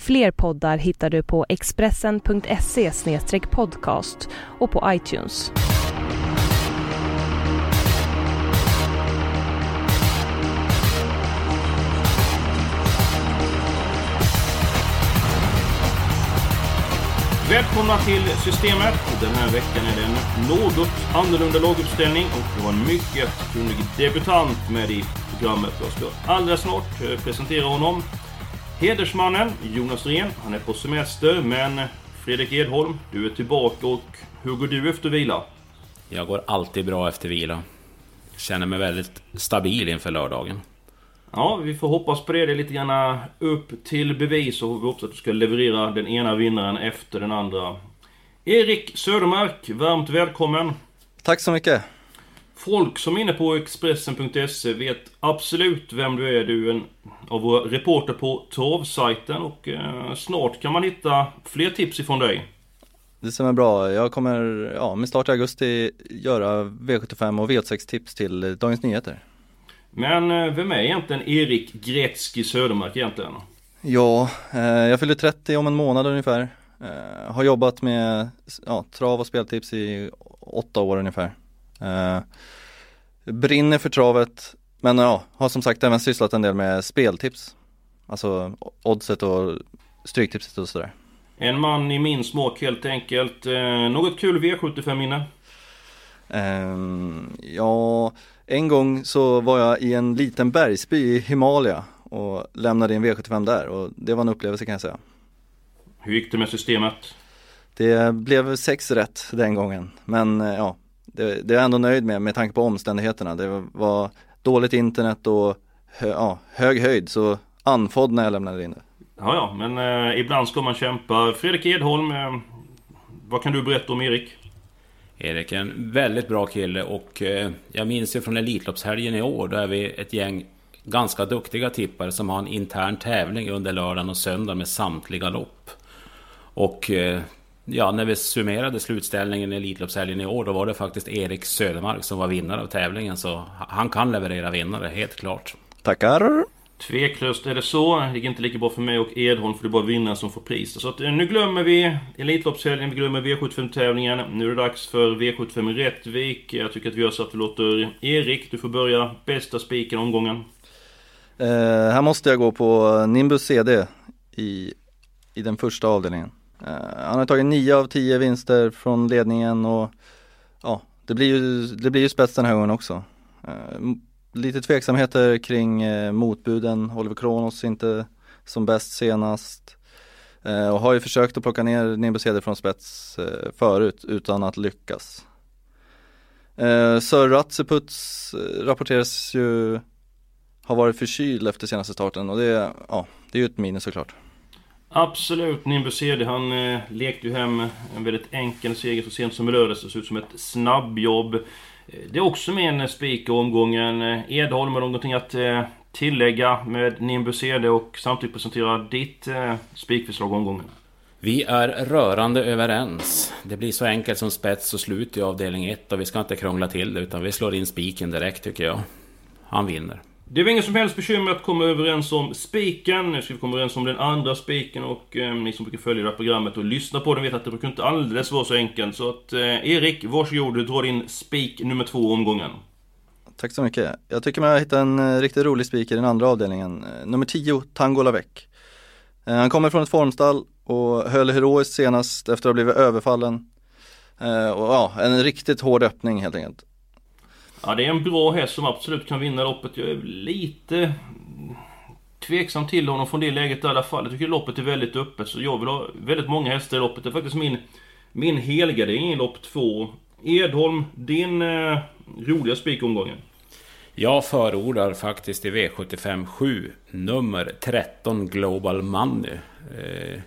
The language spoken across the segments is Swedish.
Fler poddar hittar du på expressen.se podcast och på iTunes. Välkomna till Systemet. Den här veckan är det en något annorlunda laguppställning och det var en mycket kunnig debutant med i programmet. Jag ska alldeles snart eh, presentera honom. Hedersmannen Jonas Ren, han är på semester, men Fredrik Edholm, du är tillbaka och hur går du efter vila? Jag går alltid bra efter vila. Känner mig väldigt stabil inför lördagen. Ja, vi får hoppas på det. Det är lite grann upp till bevis och vi hoppas att du ska leverera den ena vinnaren efter den andra. Erik Södermark, varmt välkommen! Tack så mycket! Folk som är inne på Expressen.se vet absolut vem du är. Du är en av våra reporter på Torvsajten och eh, snart kan man hitta fler tips ifrån dig. Det stämmer bra. Jag kommer ja, med start i augusti göra V75 och V86 tips till Dagens Nyheter. Men eh, vem är egentligen Erik Gretzky Södermark egentligen? Ja, eh, jag fyller 30 om en månad ungefär. Eh, har jobbat med ja, trav och speltips i åtta år ungefär. Eh, brinner för travet, men ja, har som sagt även sysslat en del med speltips. Alltså oddset och stryktipset och sådär. En man i min smak helt enkelt. Eh, något kul V75-minne? Um, ja, en gång så var jag i en liten bergsby i Himalaya och lämnade in V75 där och det var en upplevelse kan jag säga. Hur gick det med systemet? Det blev sex rätt den gången, men eh, ja, det, det är jag ändå nöjd med med tanke på omständigheterna. Det var dåligt internet och hö, ja, hög höjd, så andfådd när jag lämnade in det. Ja, ja, men eh, ibland ska man kämpa. Fredrik Edholm, eh, vad kan du berätta om Erik? Erik är en väldigt bra kille och eh, jag minns ju från Elitloppshelgen i år, då är vi ett gäng ganska duktiga tippare som har en intern tävling under lördagen och söndagen med samtliga lopp. Och eh, ja, när vi summerade slutställningen i Elitloppshelgen i år, då var det faktiskt Erik Södermark som var vinnare av tävlingen. Så han kan leverera vinnare, helt klart. Tackar! Tveklöst är det så. Det gick inte lika bra för mig och Edholm för det är bara vinnaren som får pris. Så att, eh, nu glömmer vi Elitloppshelgen, vi glömmer V75-tävlingen. Nu är det dags för V75 i Rättvik. Jag tycker att vi gör så att vi låter Erik, du får börja bästa spiken omgången. Eh, här måste jag gå på Nimbus CD i, i den första avdelningen. Eh, han har tagit 9 av 10 vinster från ledningen och ja, det blir ju, det blir ju spets den här gången också. Eh, lite tveksamheter kring eh, motbuden, Oliver Kronos inte som bäst senast. Och har ju försökt att plocka ner Nimbus Heder från spets förut utan att lyckas. Eh, Sir Ratseputs rapporteras ju ha varit förkyld efter senaste starten och det, ja, det är ju ett minus såklart. Absolut, Nimbus CD han eh, lekte ju hem en väldigt enkel seger så sent som i lördags. Det såg ut som ett snabbjobb. Eh, det är också med en eh, spik i omgången. Eh, Edholm har någonting att eh, tillägga med Nimbus CD och samtidigt presentera ditt eh, spikförslag omgången. Vi är rörande överens. Det blir så enkelt som spets och slut i avdelning 1 och vi ska inte krångla till det utan vi slår in spiken direkt tycker jag. Han vinner. Det var inget som helst bekymmer att komma överens om spiken. Nu ska vi komma överens om den andra spiken och eh, ni som brukar följa det här programmet och lyssna på den vet att det brukar inte alldeles vara så enkelt. Så att eh, Erik, varsågod, du drar din spik nummer två omgången. Tack så mycket. Jag tycker mig ha hittat en eh, riktigt rolig spik i den andra avdelningen. Eh, nummer 10, Tango Lavec. Eh, han kommer från ett formstall och höll heroiskt senast efter att ha blivit överfallen. Och ja, en riktigt hård öppning helt enkelt. Ja, det är en bra häst som absolut kan vinna loppet. Jag är lite tveksam till honom från det läget i alla fall. Jag tycker loppet är väldigt öppet, så jag vill ha väldigt många hästar i loppet. Det är faktiskt min, min helgardering i lopp två. Edholm, din eh, roliga spikomgången? Jag förordar faktiskt i V75 7 nummer 13 Global Money. Eh,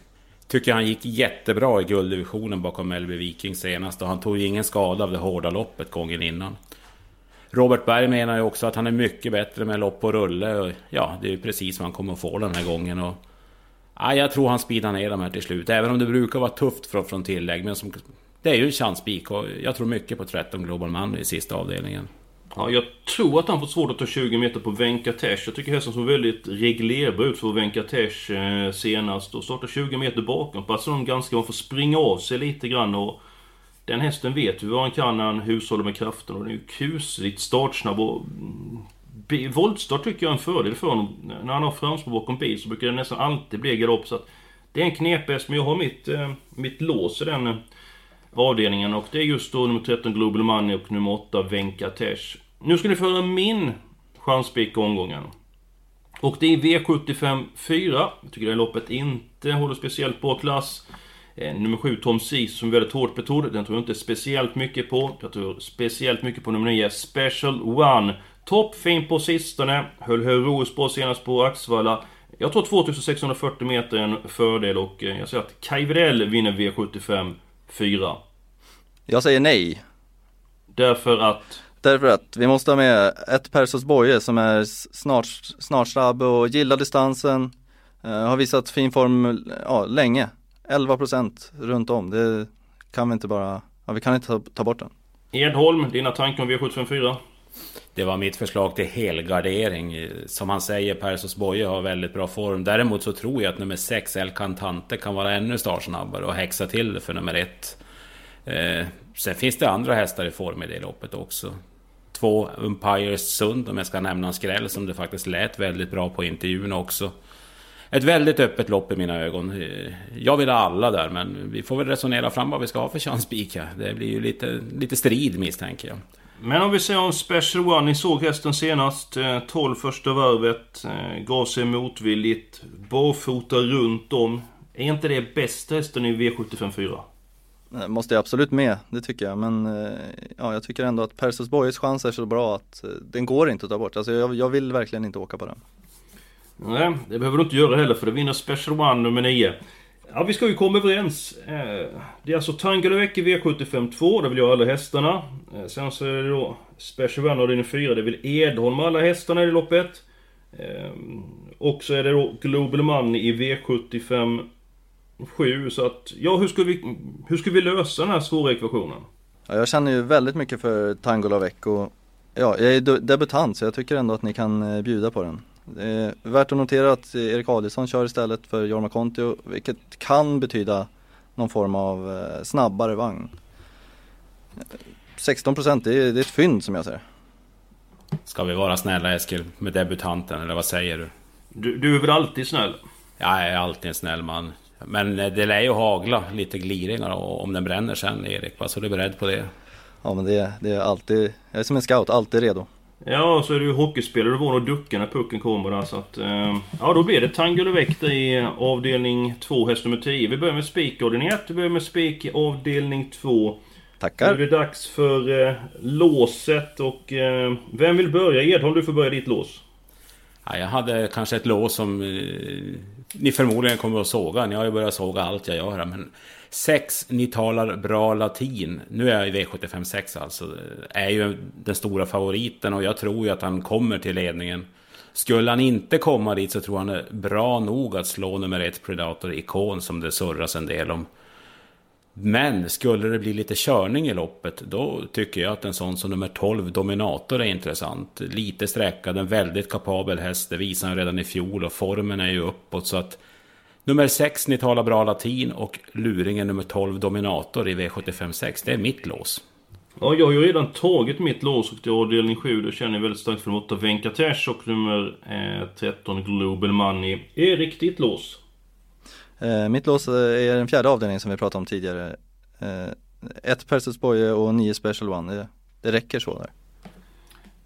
Tycker han gick jättebra i gulddivisionen bakom LB Viking senast och han tog ju ingen skada av det hårda loppet gången innan. Robert Berg menar ju också att han är mycket bättre med lopp och rulle. Och ja, det är ju precis vad han kommer att få den här gången. Och, ja, jag tror han speedar ner dem här till slut. Även om det brukar vara tufft från, från tillägg. Men som, det är ju en chanspik och jag tror mycket på 13 Global Man i sista avdelningen. Ja, jag tror att han får svårt att ta 20 meter på Venkatesh. Jag tycker hästen såg väldigt reglerbar ut för Venkatesh eh, senast. Och startar 20 meter bakom. Passar de ganska... Man får springa av sig lite grann och... Den hästen vet vi vad han kan när han hushåller med kraften och den är ju kusligt startsnabb och... mm, Voltstart tycker jag är en fördel för honom. När han har framspår bakom bil så brukar det nästan alltid bli galopp så att... Det är en knephäst men jag har mitt, eh, mitt lås i den eh, avdelningen och det är just då nummer 13 Global Money och nummer 8 Venkatesh. Nu ska ni få höra min chanspik omgången. Och det är V75 4. Jag tycker det loppet inte håller speciellt bra klass. Eh, nummer 7 Tom Cease som är väldigt hårt betrodd. Den tror jag inte speciellt mycket på. Jag tror speciellt mycket på nummer 9 Special One. Toppfin på sistone. Höll heroiskt bra senast på Axvalla. Jag tror 2640 meter är en fördel och eh, jag säger att Widell vinner V75 4. Jag säger nej. Därför att... Därför att vi måste ha med ett Persos Boye som är snart, snart snabb och gillar distansen. Eh, har visat fin form ja, länge. 11% runt om. Det kan vi inte bara, ja, vi kan inte ta, ta bort den. Edholm, dina tankar om V75 4? Det var mitt förslag till helgardering. Som han säger, Persos Boye har väldigt bra form. Däremot så tror jag att nummer 6, El Cantante, kan vara ännu startsnabbare och häxa till det för nummer 1. Eh, sen finns det andra hästar i form i det loppet också. Två Umpires Sund, om jag ska nämna en skräll, som det faktiskt lät väldigt bra på intervjun också. Ett väldigt öppet lopp i mina ögon. Eh, Jag vill ha alla där, men vi får väl resonera fram vad vi ska ha för chanspik här. Det blir ju lite, lite strid misstänker jag. Men om vi säger om Special One, ni såg hästen senast. eh, 12 första varvet. eh, Gav sig motvilligt. Barfota runt om. Är inte det bästa hästen i V75 4? Eh, Måste jag absolut med, det tycker jag. Men eh, ja, jag tycker ändå att Persos Boyes chans är så bra att eh, den går inte att ta bort. Alltså jag, jag vill verkligen inte åka på den. Nej, det behöver du inte göra heller för det vinner Special One nummer 9. Ja, vi ska ju komma överens. Eh, det är alltså Tangalövek i V75 2, där vill jag ha alla hästarna. Eh, sen så är det då Special One avdelning 4, det vill Edholm ha alla hästarna i det loppet. Eh, och så är det då Global Money i V75 7, så att... Ja, hur ska vi, hur ska vi lösa den här svåra ekvationen? Ja, jag känner ju väldigt mycket för Tangolavec och ja, jag är debutant så jag tycker ändå att ni kan bjuda på den. Är värt att notera att eh, Erik Adielsson kör istället för Jorma Kontio, vilket kan betyda någon form av eh, snabbare vagn. Eh, 16% det är, det är ett fynd som jag ser. Ska vi vara snälla Eskil med debutanten, eller vad säger du? Du, du är väl alltid snäll? Jag är alltid en snäll man. Men eh, det lär ju hagla lite gliringar och om den bränner sen Erik, va? så du är beredd på det? Ja men det, det är alltid, jag är som en scout, alltid redo. Ja, så är du ju hockeyspelare. Du var nog ducka när pucken kommer där. Så att, eh, ja, då blir det Tangalövek i avdelning 2, häst nummer 10. Vi börjar med spik avdelning 1. Vi börjar med spik i avdelning 2. Nu är Tackar! det dags för eh, låset och... Eh, vem vill börja? Edholm, du får börja ditt lås. Ja, jag hade kanske ett lås som eh, ni förmodligen kommer att såga. Ni har ju börjat såga allt jag gör här. Men sex, ni talar bra latin. Nu är jag i V75 6 alltså. Är ju den stora favoriten och jag tror ju att han kommer till ledningen. Skulle han inte komma dit så tror jag han är bra nog att slå nummer ett Predator Ikon som det surras en del om. Men skulle det bli lite körning i loppet, då tycker jag att en sån som nummer 12, Dominator, är intressant. Lite sträckad, en väldigt kapabel häst, det visade han redan i fjol och formen är ju uppåt. Så att nummer 6, ni talar bra latin och luringen nummer 12, Dominator i V75 6, det är mitt lås. Ja, jag har ju redan tagit mitt lås och till avdelning 7. Då känner jag väldigt starkt för nummer 8 Venkatesh och nummer eh, 13 Global Money. är riktigt lås? Eh, mitt lås eh, är den fjärde avdelningen som vi pratade om tidigare. Eh, ett Persus Boye och nio Special One, det, det räcker så där.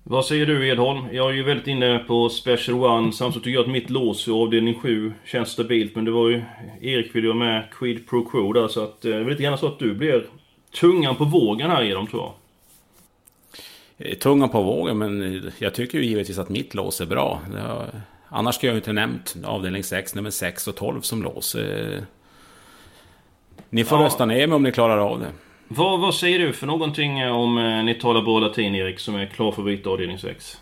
Vad säger du Edholm? Jag är ju väldigt inne på Special One. Samtidigt tycker jag att mitt lås i avdelning 7 känns stabilt. Men det var ju... Erik ville ju ha med Quid Pro Quo där så att... Det är lite grann så att du blir tungan på vågen här Edholm tror jag. Tungan på vågen, men jag tycker ju givetvis att mitt lås är bra. Det har, annars skulle jag ju inte nämnt avdelning 6, nummer 6 och 12 som lås. Eh, Ni får Ja. rösta ner mig om ni klarar av det. Vad, vad säger du för någonting eh, om eh, ni talar bra latin Erik som är klar för att byta avdelning 6?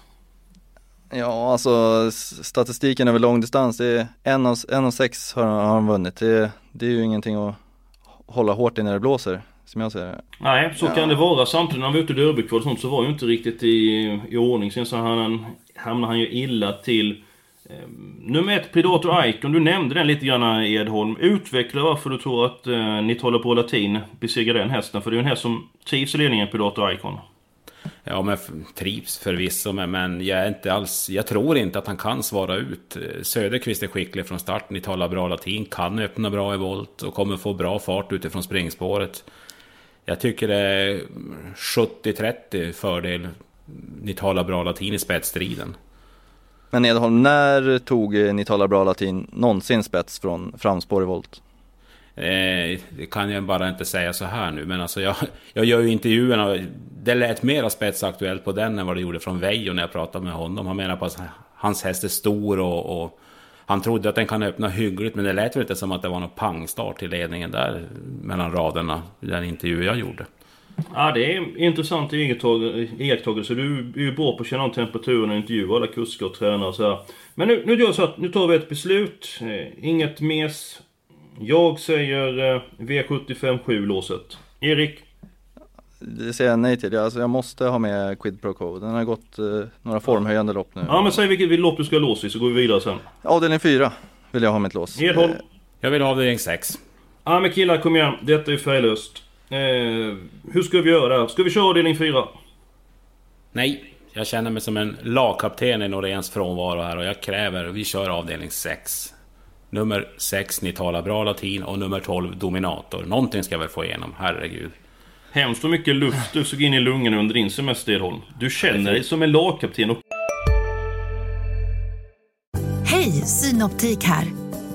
Ja, alltså statistiken över långdistans, det är en av, en av sex har, har han vunnit. Det, det är ju ingenting att hålla hårt i när det blåser, som jag ser det. Nej, så kan det vara. Samtidigt när han var ute i derbykval och sånt så var ju inte riktigt i, i ordning. Sen så han, hamnade han ju illa till. Ehm, nummer ett, Predator Icon. Du nämnde den lite grann Edholm. Utveckla varför du tror att eh, ni talar på latin besegrar den hästen. För det är ju en häst som trivs i ledningen, Predator Icon. Ja, men trivs förvisso, men, men jag är inte alls... Jag tror inte att han kan svara ut. Eh, Söderqvist är skicklig från start, ni talar bra latin, kan öppna bra i volt och kommer få bra fart utifrån springspåret. Jag tycker det är 70-30 fördel. Ni talar bra latin i spetsstriden. Men Edholm, när tog Ni talar bra latin någonsin spets från framspår i volt? Eh, det kan jag bara inte säga så här nu, men alltså jag, jag gör ju intervjuerna. Det lät mera spetsaktuellt på den än vad det gjorde från Veijo när jag pratade med honom. Han menar på att hans häst är stor och, och han trodde att den kan öppna hyggligt, men det lät väl inte som att det var någon pangstart i ledningen där mellan raderna i den intervju jag gjorde. Ja, det är intressant iakttag- iakttagelse. Du är ju bra på att känna av temperaturen och intervjua alla kuskar och tränare och så här. Men nu, nu gör jag så att nu tar vi ett beslut. Eh, inget mes. Jag säger eh, V75 7 låset. Erik? Det säger jag nej till. Alltså jag måste ha med Quid Pro Quo. Den har gått eh, några formhöjande lopp nu. Ja men säg vilket lopp du ska låsa i så går vi vidare sen. Avdelning 4 vill jag ha mitt lås. Edholm? Jag vill ha avdelning 6. Ja men killar kom igen. Detta är färglöst. Eh, hur ska vi göra? Ska vi köra avdelning 4? Nej, jag känner mig som en lagkapten i Noréns frånvaro här och jag kräver, vi kör avdelning 6. Nummer 6, ni talar bra latin och nummer 12, Dominator. Någonting ska jag väl få igenom, herregud. Hemskt vad mycket luft du såg in i lungorna under din semester Edholm. Du känner dig som en lagkapten och Hej, Synoptik här.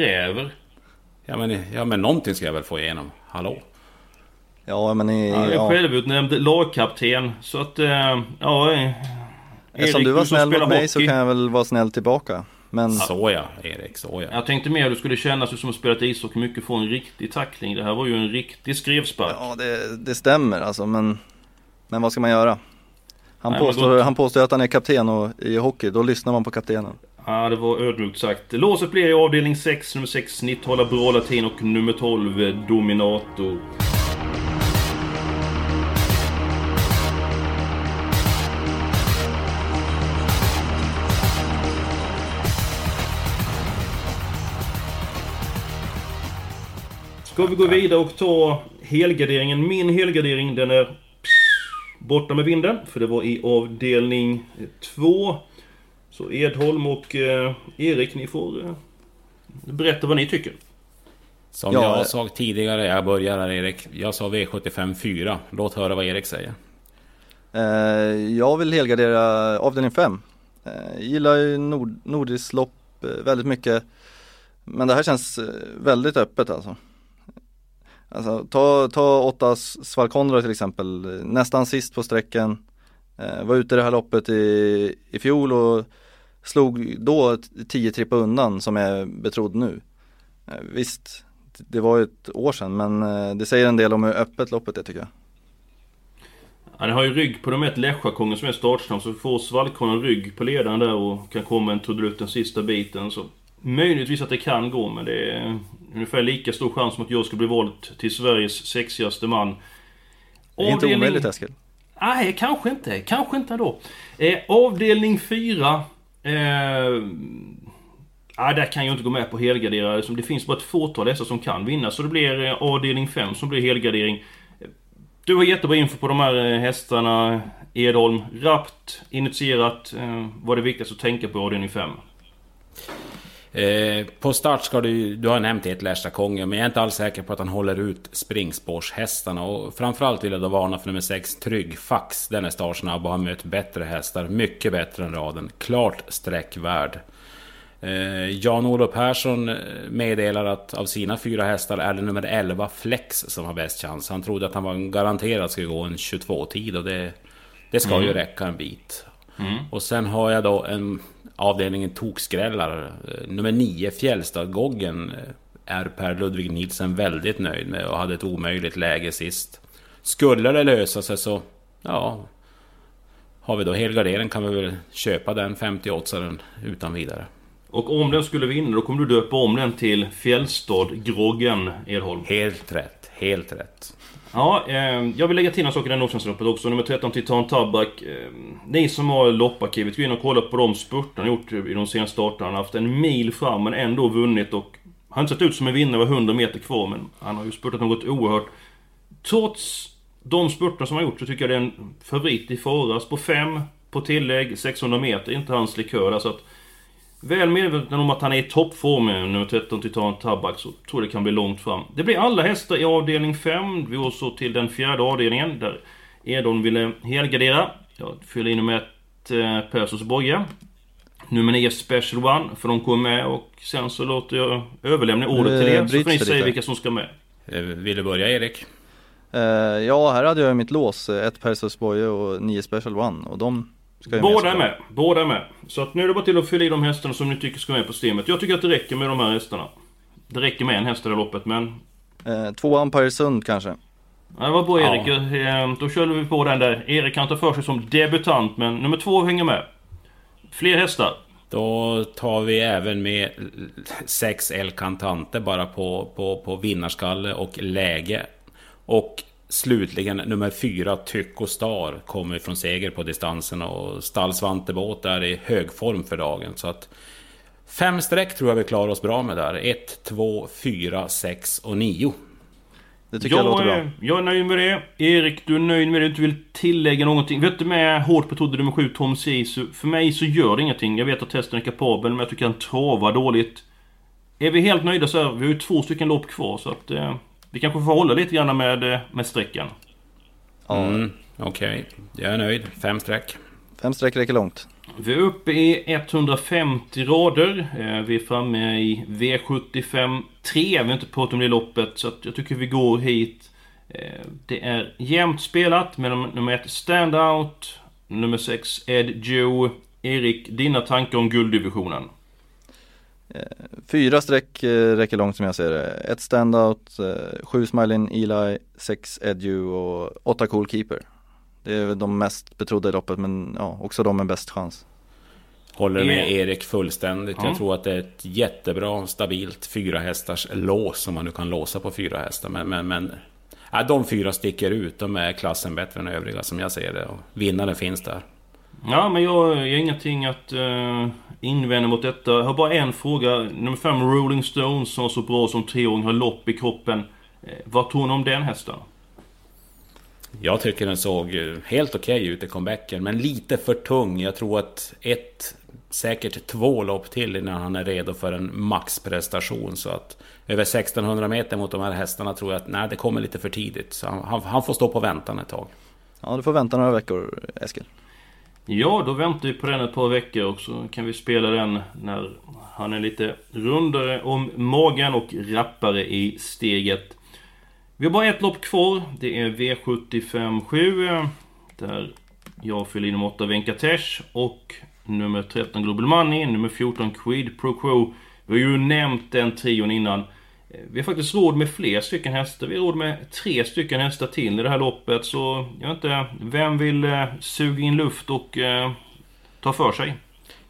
Kräver. Ja men, ja, men någonting ska jag väl få igenom, hallå? Ja men i, Ja, ja. självutnämnd lagkapten. Så att, eh, ja... eh, Eftersom du var snäll mot mig så hockey. kan jag väl vara snäll tillbaka. Men Så ja, Erik, så ja. Jag tänkte mer att du skulle känna sig som att spelat ishockey mycket få en riktig tackling. Det här var ju en riktig skrevspark. ja det, det stämmer alltså men, men vad ska man göra? Han, Nej, påstår, han påstår att han är kapten och i hockey, då lyssnar man på kaptenen. Ja, det var ödmjukt sagt. Låset blir i avdelning 6, nummer 6 Snitt hålla bra latin och nummer 12 eh, Dominator. Ska vi gå vidare och ta helgarderingen. Min helgardering den är borta med vinden. För det var i avdelning 2. Så Edholm och eh, Erik, ni får eh, berätta vad ni tycker. Som Ja, jag sa tidigare, jag börjar här Erik. Jag sa V75 4. Låt höra vad Erik säger. Eh, jag vill helgardera avdelning 5. Eh, gillar ju nord, nordiskt lopp eh, väldigt mycket. Men det här känns eh, väldigt öppet alltså. Alltså ta, ta åtta Svalkondra till exempel, nästan sist på sträckan. Eh, var ute i det här loppet i, i fjol och slog då 10 trippa undan som är betrodd nu. Eh, visst, det var ju ett år sedan men eh, det säger en del om hur öppet loppet är tycker jag. Han har ju rygg på de ett Lesjakongen som är startsnabb så får Svallkonen rygg på ledaren där och kan komma en trudelutt den sista biten så Möjligtvis att det kan gå men det är ungefär lika stor chans som att jag ska bli vald till Sveriges sexigaste man. Det är inte omöjligt Eskil. Nej, kanske inte. Kanske inte då. Eh, avdelning 4. Eh, ah, där kan jag inte gå med på helgarderare. Det finns bara ett fåtal dessa som kan vinna. Så det blir eh, avdelning 5 som blir helgardering. Du har jättebra info på de här eh, hästarna Edholm. Rappt, initierat. Eh, vad är det viktigaste att tänka på i avdelning 5? Eh, på start ska du, du har nämnt ett Lärsta Konge, men jag är inte alls säker på att han håller ut springspårshästarna. Och framförallt vill jag då varna för nummer 6, Tryggfax. Den är startsnabb och har mött bättre hästar, mycket bättre än raden. Klart sträckvärd. Eh, Jan-Olof Persson eh, meddelar att av sina fyra hästar är det nummer 11 Flex som har bäst chans. Han trodde att han var garanterad skulle gå en 22-tid och det, det ska mm. ju räcka en bit. Mm. Och sen har jag då en avdelningen tokskrällar. Eh, nummer 9 Fjällstad-Goggen är Per Ludvig Nilsen väldigt nöjd med och hade ett omöjligt läge sist. Skulle det lösa sig så, ja... Har vi då helgardering kan vi väl köpa den 58 utan vidare. Och om den skulle vinna, då kommer du döpa om den till Fjällstad-Groggen, Edholm. Helt rätt, helt rätt. Ja, eh, jag vill lägga till en sak i det Norrlandsloppet också. Nummer 13, Titan Tabak. Eh, ni som har lopparkivet, gå in och kolla på de spurterna han gjort i de senaste starterna. Han har haft en mil fram men ändå vunnit och... Han har inte sett ut som en vinnare, var 100 meter kvar men han har ju spurtat något oerhört. Trots de spurterna som han gjort så tycker jag det är en favorit i förras på 5 på tillägg, 600 meter, inte hans likör där så att... Väl medveten om att han är i toppform med nummer 13 Titan Tabak så tror det kan bli långt fram. Det blir alla hästar i avdelning 5. Vi går så till den fjärde avdelningen där Edon ville helgardera. Jag fyller in nummer 1 eh, Persos Boje. Nummer 9 Special One, för de kommer med och sen så låter jag överlämna ordet till er så får ni säga vilka som ska med. Eh, vill du börja Erik? Uh, ja, här hade jag mitt lås. Ett Persos Boje och 9 Special One och de Båda är med. Båda är med. Så att nu är det bara till att fylla i de hästarna som ni tycker ska med på systemet. Jag tycker att det räcker med de här hästarna. Det räcker med en häst i det loppet, men... Eh, två Amparesund kanske? Ja, det var bra Erik. Ja. Eh, då körde vi på den där. Erik kan ta för sig som debutant, men nummer två hänger med. Fler hästar. Då tar vi även med sex El Cantante bara på, på, på vinnarskalle och läge. Och Slutligen nummer fyra, Tycho Star, kommer från seger på distansen och Stall Svantebåt är i hög form för dagen. Så att fem streck tror jag vi klarar oss bra med där. 1, 2, 4, 6 och 9. Det tycker jag, jag låter bra. Jag är nöjd med det. Erik, du är nöjd med det. Du vill tillägga någonting. Vet du med hårt betrodde nummer 7, Tom Sisu. För mig så gör det ingenting. Jag vet att testen är kapabel, men jag tycker han travar dåligt. Är vi helt nöjda så här, vi har ju två stycken lopp kvar så att... Eh, vi kanske får hålla lite grann med, eh, med strecken. Mm, Okej, okay. jag är nöjd. Fem streck. Fem streck räcker långt. Vi är uppe i 150 rader. Eh, vi är framme i V75 3. Vi har inte pratat om det loppet, så jag tycker vi går hit. Eh, det är jämnt spelat mellan nummer 1 Standout, nummer 6 Ed Joe. Erik, dina tankar om gulddivisionen? Eh, fyra streck eh, räcker långt som jag ser det. Ett standout, eh, sju smiling Eli, sex edu och åtta cool keeper. Det är de mest betrodda i loppet men ja, också de med bäst chans. Håller med Erik fullständigt. Jag tror att det är ett jättebra, stabilt fyra hästars lås. Om man nu kan låsa på fyra hästar. Men, men, men ja, de fyra sticker ut. De är klassen bättre än övriga som jag ser det. Och vinnaren finns där. Ja, men jag har ingenting att uh, invända mot detta. Jag har bara en fråga. Nummer fem, Rolling Stones, som var så bra som treåring, har lopp i kroppen. Uh, vad tror ni om den hästen? Jag tycker den såg helt okej okay ut i comebacken, men lite för tung. Jag tror att ett, säkert två lopp till innan han är redo för en maxprestation. Så att över 1600 meter mot de här hästarna tror jag att nej, det kommer lite för tidigt. Så han, han får stå på väntan ett tag. Ja, du får vänta några veckor, Eskil. Ja, då väntar vi på den ett par veckor och så kan vi spela den när han är lite rundare om magen och rappare i steget. Vi har bara ett lopp kvar. Det är V75 7. Eh, där jag fyller in nummer 8 Venkatesh och nummer 13 Global Money, nummer 14 Quid Pro Quo. Vi har ju nämnt den trion innan. Vi har faktiskt råd med fler stycken hästar. Vi har råd med tre stycken hästar till i det här loppet. Så jag vet inte, vem vill eh, suga in luft och eh, ta för sig?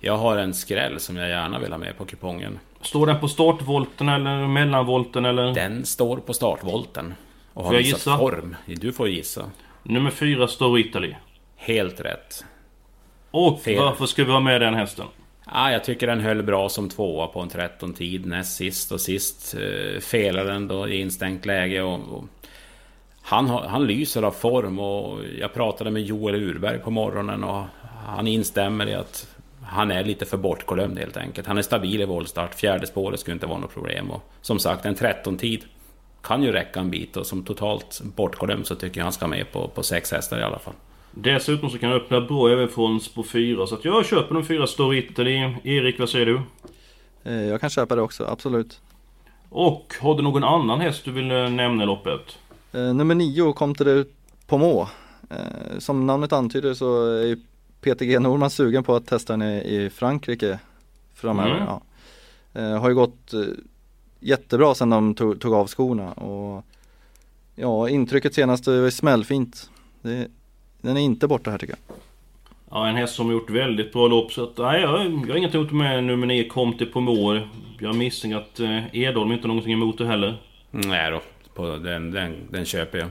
Jag har en skräll som jag gärna vill ha med på kupongen. Står den på startvolten eller mellanvolten eller? Den står på startvolten. Och har visat gissa? form. Du får gissa. Nummer fyra står Italy. Helt rätt. Och Fel. varför ska vi ha med den hästen? Ja, jag tycker den höll bra som tvåa på en 13 tid näst sist och sist eh, felade den då i instängt läge. Och, och han, han lyser av form och jag pratade med Joel Urberg på morgonen och han instämmer i att han är lite för bortglömd helt enkelt. Han är stabil i voltstart, fjärde spåret skulle inte vara något problem. Och som sagt, en 13-tid kan ju räcka en bit och som totalt bortglömd så tycker jag han ska med på, på sex hästar i alla fall. Dessutom så kan han öppna bra även från spår 4 så att jag köper de fyra Story Italy. Erik, vad säger du? Eh, Jag kan köpa det också, absolut. Och har du någon annan häst du vill eh, nämna i loppet? Eh, nummer nio kom till det på må. Eh, som namnet antyder så är Peter G Norman sugen på att testa den i, Frankrike framöver. Mm. Ja. Har ju gått jättebra sedan de tog, tog av skorna och ja, intrycket senast var smällfint. Det, den är inte borta här tycker jag. Ja, en häst som har gjort väldigt bra lopp så att, nej, jag, jag har inget emot med nummer 9 Comte på mål. Jag misstänker att eh, Edholm inte har någonting emot det heller. Nej då, på den, den, den köper jag.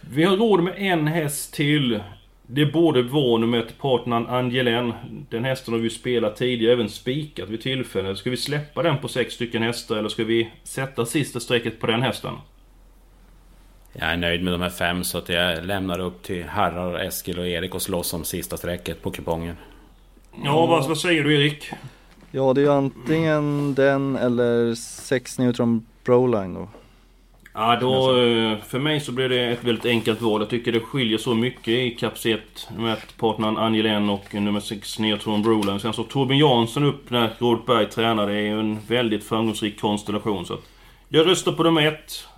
Vi har råd med en häst till. Det borde vara nummer ett, partnern Angelen. Den hästen har vi ju spelat tidigare, även spikat vid tillfälle. Ska vi släppa den på sex stycken hästar eller ska vi sätta sista strecket på den hästen? Jag är nöjd med de här fem så att jag lämnar upp till herrar Eskil och Erik och slåss om sista strecket på kupongen. Ja, vad, vad säger du Erik? Ja, det är ju antingen den eller 6 Neutron Broline då. Ja, då, för mig så blir det ett väldigt enkelt val. Jag tycker det skiljer så mycket i kapacitet med partnern Angelen och nummer 6 Neutron Broline. Sen så Torbjörn Jansson upp när Robert Berg tränar. Det är ju en väldigt framgångsrik konstellation. Så att jag röstar på nummer ett.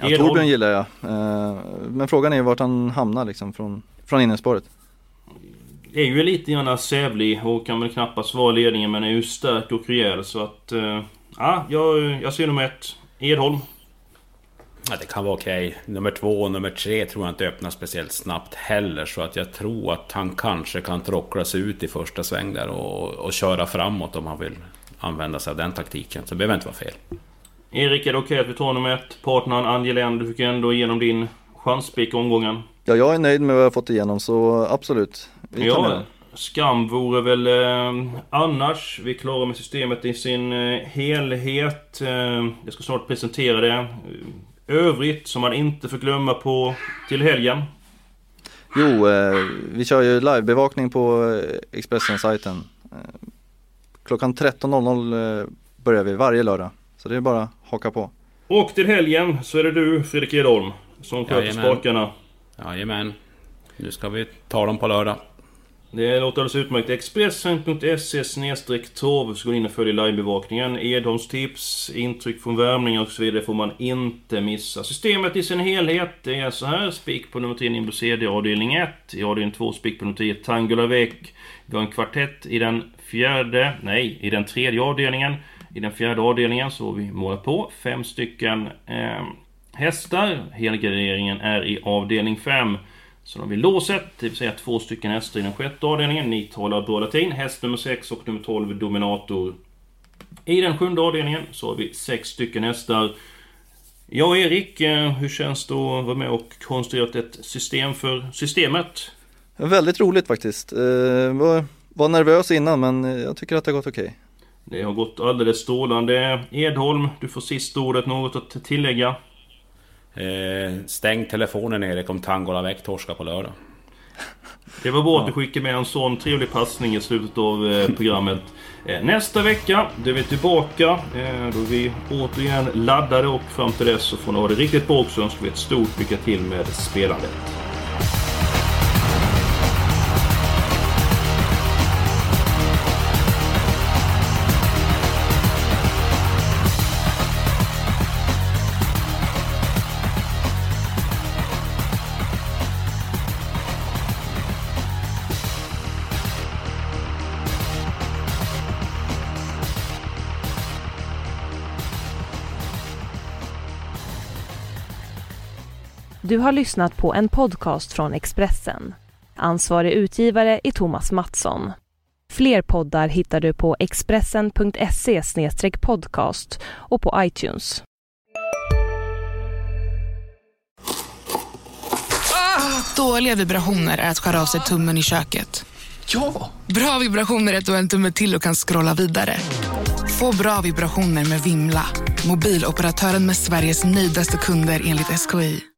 Ja. Torbjörn gillar jag. Eh, Men frågan är vart han hamnar liksom från, från innerspåret. är ju lite grann sävlig och kan väl knappast vara ledningen men är ju stark och rejäl så att... eh, Ja, jag, jag ser nummer ett. Edholm. Ja, det kan vara okej. Nummer två och nummer tre tror jag inte öppnar speciellt snabbt heller. Så att jag tror att han kanske kan trockla sig ut i första sväng där och, och köra framåt om han vill använda sig av den taktiken. Så det behöver inte vara fel. Erik, är det okej att vi tar nummer ett? Partnern Angelen, du fick ändå igenom din chanspik i omgången. Ja, jag är nöjd med vad jag fått igenom så absolut. Vi med Ja, skam vore väl eh, annars. Vi är klara med systemet i sin eh, helhet. Eh, jag ska snart presentera det. Övrigt som man inte får glömma på till helgen. Jo, eh, vi kör ju livebevakning på eh, Expressen-sajten. Eh, klockan 13.00 eh, börjar vi varje lördag. Så det är bara att haka på. Och till helgen så är det du Fredrik Edholm som sköter spakarna. Jajamän. Nu ska vi ta dem på lördag. Det låter alldeles utmärkt. Expressen.se torv så går in och följer livebevakningen. Edholms tips, intryck från värmningar och så vidare får man inte missa. Systemet i sin helhet det är så här. Spik på nummer 3 Nimbo CD avdelning 1. I avdelning 2 spik på nummer 10 Tangola Vec. Vi har en kvartett i den fjärde, nej, i den tredje avdelningen. I den fjärde avdelningen så har vi målat på fem stycken eh, hästar. Helgarderingen är i avdelning 5. Så har vi låset, det vill säga två stycken hästar i den sjätte avdelningen. Ni talar bra. Häst nummer 6 och nummer 12 Dominator. I den sjunde avdelningen så har vi sex stycken hästar. Ja, Erik, eh, hur känns det att vara med och konstruerat ett system för systemet? Väldigt roligt faktiskt. Eh, jag var, nervös innan men jag tycker att det har gått okej. Det har gått alldeles strålande. Edholm, du får sista ordet. Något att tillägga? Eh, stäng telefonen Erik om Tangola Väck torskar på lördag. Det var bra att du skickade med en sån trevlig passning i slutet av eh, programmet. Eh, nästa vecka, då är vi tillbaka. Eh, då är vi återigen laddade och fram till dess så får ni ha det riktigt bra också. önskar vi ett stort lycka till med spelandet. Du har lyssnat på en podcast från Expressen. Ansvarig utgivare är Thomas Mattsson. Fler poddar hittar du på expressen.se podcast och på iTunes. Dåliga vibrationer är att skära av sig tummen i köket. Ja! Bra vibrationer är att du har en tumme till och kan scrolla vidare. Få bra vibrationer med Vimla. Mobiloperatören med Sveriges nöjdaste kunder enligt SKI.